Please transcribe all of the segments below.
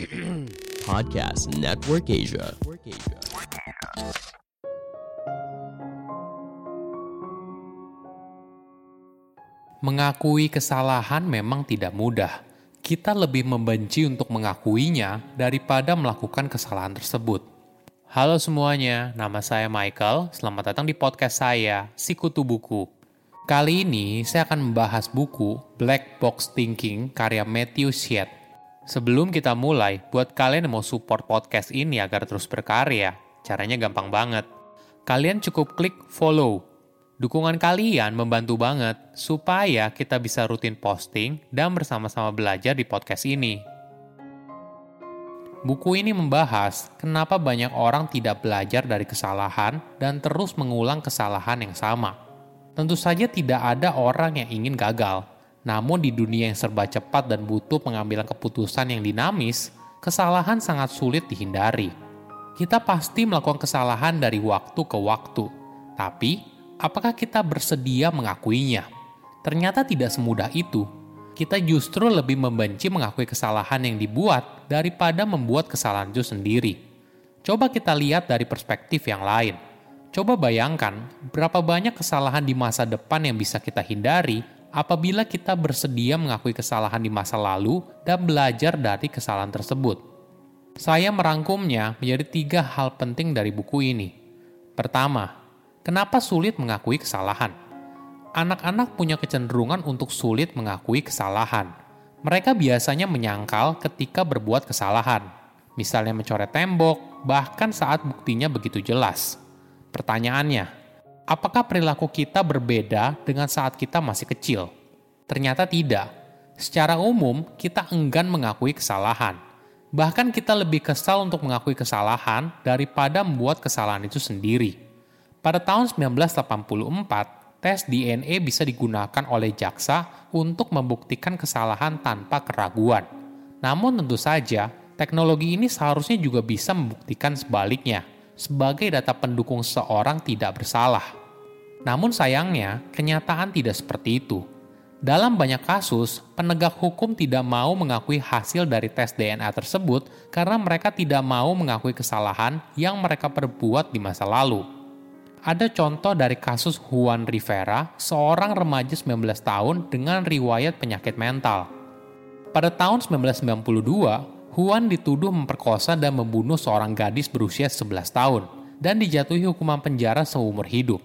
Podcast Network Asia. Mengakui kesalahan memang tidak mudah. Kita lebih membenci untuk mengakuinya daripada melakukan kesalahan tersebut. Halo semuanya, nama saya Michael. Selamat datang di podcast saya, Sikutu Buku. Kali ini saya akan membahas buku Black Box Thinking karya Matthew Shedd. Sebelum kita mulai, buat kalian yang mau support podcast ini agar terus berkarya, caranya gampang banget. Kalian cukup klik follow. Dukungan kalian membantu banget supaya kita bisa rutin posting dan bersama-sama belajar di podcast ini. Buku ini membahas kenapa banyak orang tidak belajar dari kesalahan dan terus mengulang kesalahan yang sama. Tentu saja tidak ada orang yang ingin gagal, namun di dunia yang serba cepat dan butuh pengambilan keputusan yang dinamis, kesalahan sangat sulit dihindari. Kita pasti melakukan kesalahan dari waktu ke waktu, tapi apakah kita bersedia mengakuinya? Ternyata tidak semudah itu. Kita justru lebih membenci mengakui kesalahan yang dibuat daripada membuat kesalahan itu sendiri. Coba kita lihat dari perspektif yang lain. Coba bayangkan berapa banyak kesalahan di masa depan yang bisa kita hindari apabila kita bersedia mengakui kesalahan di masa lalu dan belajar dari kesalahan tersebut. Saya merangkumnya menjadi tiga hal penting dari buku ini. Pertama, kenapa sulit mengakui kesalahan? Anak-anak punya kecenderungan untuk sulit mengakui kesalahan. Mereka biasanya menyangkal ketika berbuat kesalahan, misalnya mencoret tembok, bahkan saat buktinya begitu jelas. Pertanyaannya, apakah perilaku kita berbeda dengan saat kita masih kecil? Ternyata tidak. Secara umum, kita enggan mengakui kesalahan. Bahkan kita lebih kesal untuk mengakui kesalahan daripada membuat kesalahan itu sendiri. Pada tahun 1984, tes DNA bisa digunakan oleh jaksa untuk membuktikan kesalahan tanpa keraguan. Namun tentu saja, teknologi ini seharusnya juga bisa membuktikan sebaliknya, sebagai data pendukung seorang tidak bersalah. Namun sayangnya, kenyataan tidak seperti itu. Dalam banyak kasus, penegak hukum tidak mau mengakui hasil dari tes DNA tersebut karena mereka tidak mau mengakui kesalahan yang mereka perbuat di masa lalu. Ada contoh dari kasus Juan Rivera, seorang remaja 19 tahun dengan riwayat penyakit mental. Pada tahun 1992, Juan dituduh memperkosa dan membunuh seorang gadis berusia 11 tahun dan dijatuhi hukuman penjara seumur hidup.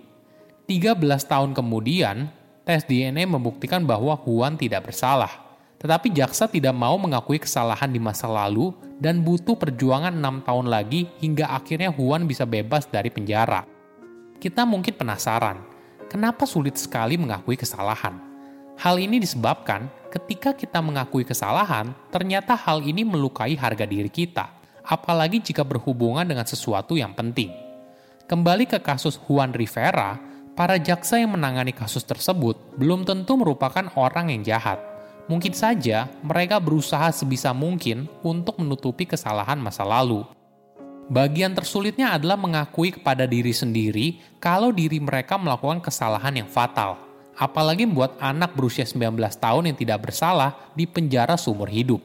13 tahun kemudian, tes DNA membuktikan bahwa Huan tidak bersalah. Tetapi jaksa tidak mau mengakui kesalahan di masa lalu dan butuh perjuangan enam tahun lagi hingga akhirnya Huan bisa bebas dari penjara. Kita mungkin penasaran, kenapa sulit sekali mengakui kesalahan? Hal ini disebabkan ketika kita mengakui kesalahan, ternyata hal ini melukai harga diri kita, apalagi jika berhubungan dengan sesuatu yang penting. Kembali ke kasus Juan Rivera, para jaksa yang menangani kasus tersebut belum tentu merupakan orang yang jahat. Mungkin saja mereka berusaha sebisa mungkin untuk menutupi kesalahan masa lalu. Bagian tersulitnya adalah mengakui kepada diri sendiri kalau diri mereka melakukan kesalahan yang fatal, apalagi membuat anak berusia 19 tahun yang tidak bersalah di penjara seumur hidup.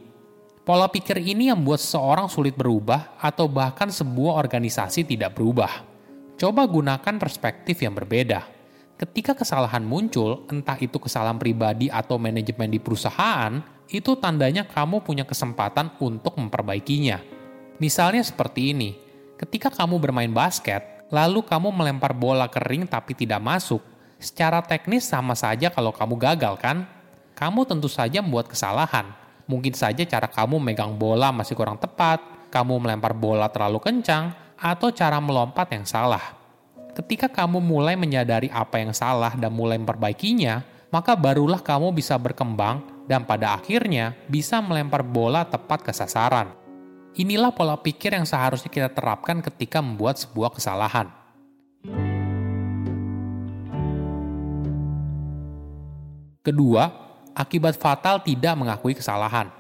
Pola pikir ini yang membuat seseorang sulit berubah atau bahkan sebuah organisasi tidak berubah. Coba gunakan perspektif yang berbeda. Ketika kesalahan muncul, entah itu kesalahan pribadi atau manajemen di perusahaan, itu tandanya kamu punya kesempatan untuk memperbaikinya. Misalnya seperti ini, ketika kamu bermain basket, lalu kamu melempar bola kering tapi tidak masuk, secara teknis sama saja kalau kamu gagal kan? Kamu tentu saja membuat kesalahan. Mungkin saja cara kamu megang bola masih kurang tepat, kamu melempar bola terlalu kencang, atau cara melompat yang salah. Ketika kamu mulai menyadari apa yang salah dan mulai memperbaikinya, maka barulah kamu bisa berkembang dan pada akhirnya bisa melempar bola tepat ke sasaran. Inilah pola pikir yang seharusnya kita terapkan ketika membuat sebuah kesalahan. Kedua, akibat fatal tidak mengakui kesalahan.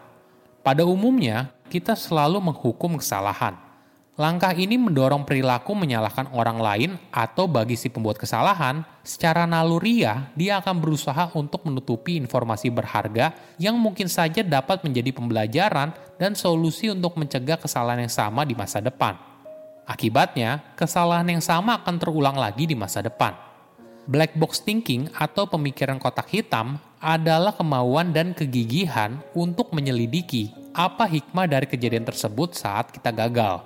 Pada umumnya, kita selalu menghukum kesalahan Langkah ini mendorong perilaku menyalahkan orang lain atau bagi si pembuat kesalahan, secara naluriah dia akan berusaha untuk menutupi informasi berharga yang mungkin saja dapat menjadi pembelajaran dan solusi untuk mencegah kesalahan yang sama di masa depan. Akibatnya, kesalahan yang sama akan terulang lagi di masa depan. Black box thinking atau pemikiran kotak hitam adalah kemauan dan kegigihan untuk menyelidiki apa hikmah dari kejadian tersebut saat kita gagal.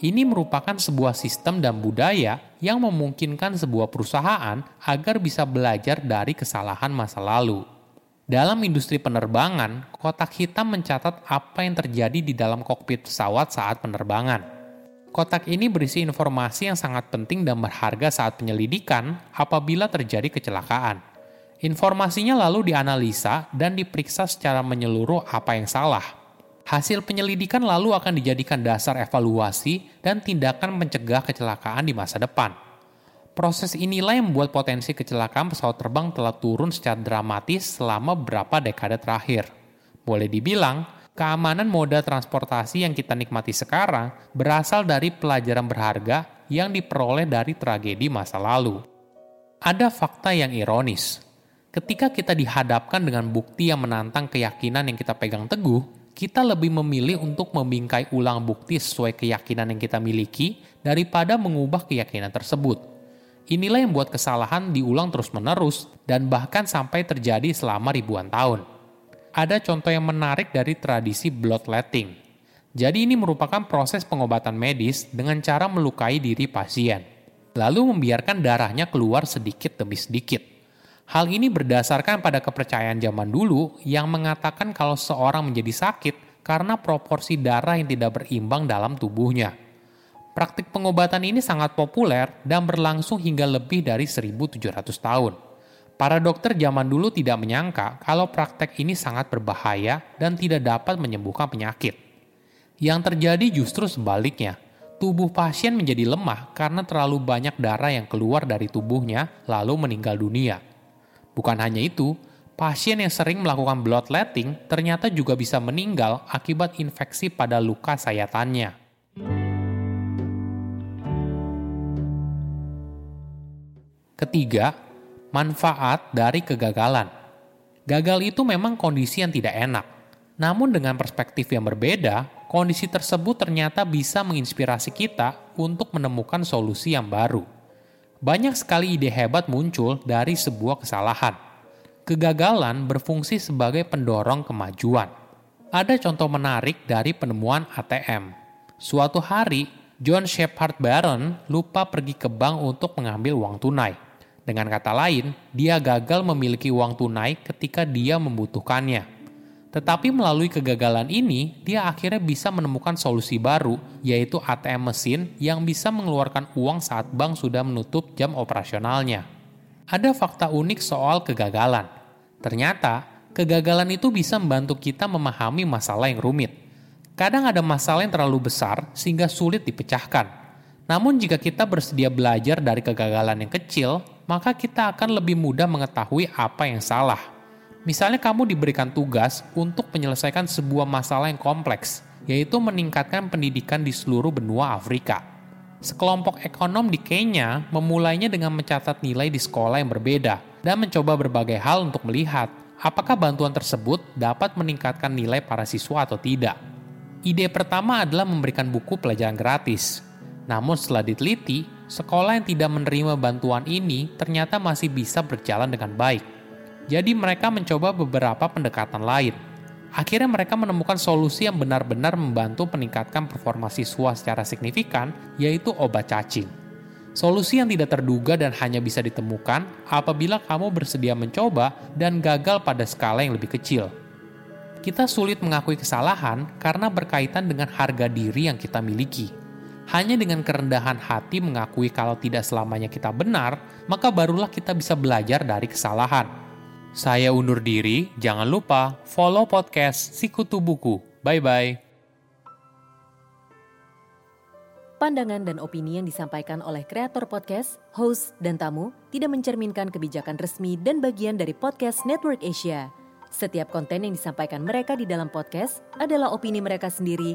Ini merupakan sebuah sistem dan budaya yang memungkinkan sebuah perusahaan agar bisa belajar dari kesalahan masa lalu. Dalam industri penerbangan, kotak hitam mencatat apa yang terjadi di dalam kokpit pesawat saat penerbangan. Kotak ini berisi informasi yang sangat penting dan berharga saat penyelidikan apabila terjadi kecelakaan. Informasinya lalu dianalisa dan diperiksa secara menyeluruh apa yang salah Hasil penyelidikan lalu akan dijadikan dasar evaluasi dan tindakan mencegah kecelakaan di masa depan. Proses inilah yang membuat potensi kecelakaan pesawat terbang telah turun secara dramatis selama beberapa dekade terakhir. Boleh dibilang, keamanan moda transportasi yang kita nikmati sekarang berasal dari pelajaran berharga yang diperoleh dari tragedi masa lalu. Ada fakta yang ironis. Ketika kita dihadapkan dengan bukti yang menantang keyakinan yang kita pegang teguh, kita lebih memilih untuk membingkai ulang bukti sesuai keyakinan yang kita miliki daripada mengubah keyakinan tersebut. Inilah yang membuat kesalahan diulang terus-menerus dan bahkan sampai terjadi selama ribuan tahun. Ada contoh yang menarik dari tradisi bloodletting. Jadi ini merupakan proses pengobatan medis dengan cara melukai diri pasien, lalu membiarkan darahnya keluar sedikit demi sedikit. Hal ini berdasarkan pada kepercayaan zaman dulu yang mengatakan kalau seorang menjadi sakit karena proporsi darah yang tidak berimbang dalam tubuhnya. Praktik pengobatan ini sangat populer dan berlangsung hingga lebih dari 1700 tahun. Para dokter zaman dulu tidak menyangka kalau praktek ini sangat berbahaya dan tidak dapat menyembuhkan penyakit. Yang terjadi justru sebaliknya. Tubuh pasien menjadi lemah karena terlalu banyak darah yang keluar dari tubuhnya lalu meninggal dunia. Bukan hanya itu, pasien yang sering melakukan bloodletting ternyata juga bisa meninggal akibat infeksi pada luka sayatannya. Ketiga, manfaat dari kegagalan. Gagal itu memang kondisi yang tidak enak. Namun dengan perspektif yang berbeda, kondisi tersebut ternyata bisa menginspirasi kita untuk menemukan solusi yang baru banyak sekali ide hebat muncul dari sebuah kesalahan. Kegagalan berfungsi sebagai pendorong kemajuan. Ada contoh menarik dari penemuan ATM. Suatu hari, John Shepard Barron lupa pergi ke bank untuk mengambil uang tunai. Dengan kata lain, dia gagal memiliki uang tunai ketika dia membutuhkannya. Tetapi melalui kegagalan ini, dia akhirnya bisa menemukan solusi baru, yaitu ATM mesin yang bisa mengeluarkan uang saat bank sudah menutup jam operasionalnya. Ada fakta unik soal kegagalan. Ternyata, kegagalan itu bisa membantu kita memahami masalah yang rumit. Kadang ada masalah yang terlalu besar sehingga sulit dipecahkan. Namun jika kita bersedia belajar dari kegagalan yang kecil, maka kita akan lebih mudah mengetahui apa yang salah Misalnya kamu diberikan tugas untuk menyelesaikan sebuah masalah yang kompleks, yaitu meningkatkan pendidikan di seluruh benua Afrika. Sekelompok ekonom di Kenya memulainya dengan mencatat nilai di sekolah yang berbeda dan mencoba berbagai hal untuk melihat apakah bantuan tersebut dapat meningkatkan nilai para siswa atau tidak. Ide pertama adalah memberikan buku pelajaran gratis. Namun setelah diteliti, sekolah yang tidak menerima bantuan ini ternyata masih bisa berjalan dengan baik jadi mereka mencoba beberapa pendekatan lain. Akhirnya mereka menemukan solusi yang benar-benar membantu meningkatkan performa siswa secara signifikan, yaitu obat cacing. Solusi yang tidak terduga dan hanya bisa ditemukan apabila kamu bersedia mencoba dan gagal pada skala yang lebih kecil. Kita sulit mengakui kesalahan karena berkaitan dengan harga diri yang kita miliki. Hanya dengan kerendahan hati mengakui kalau tidak selamanya kita benar, maka barulah kita bisa belajar dari kesalahan saya undur diri, jangan lupa follow podcast Sikutu Buku. Bye-bye. Pandangan dan opini yang disampaikan oleh kreator podcast, host, dan tamu tidak mencerminkan kebijakan resmi dan bagian dari podcast Network Asia. Setiap konten yang disampaikan mereka di dalam podcast adalah opini mereka sendiri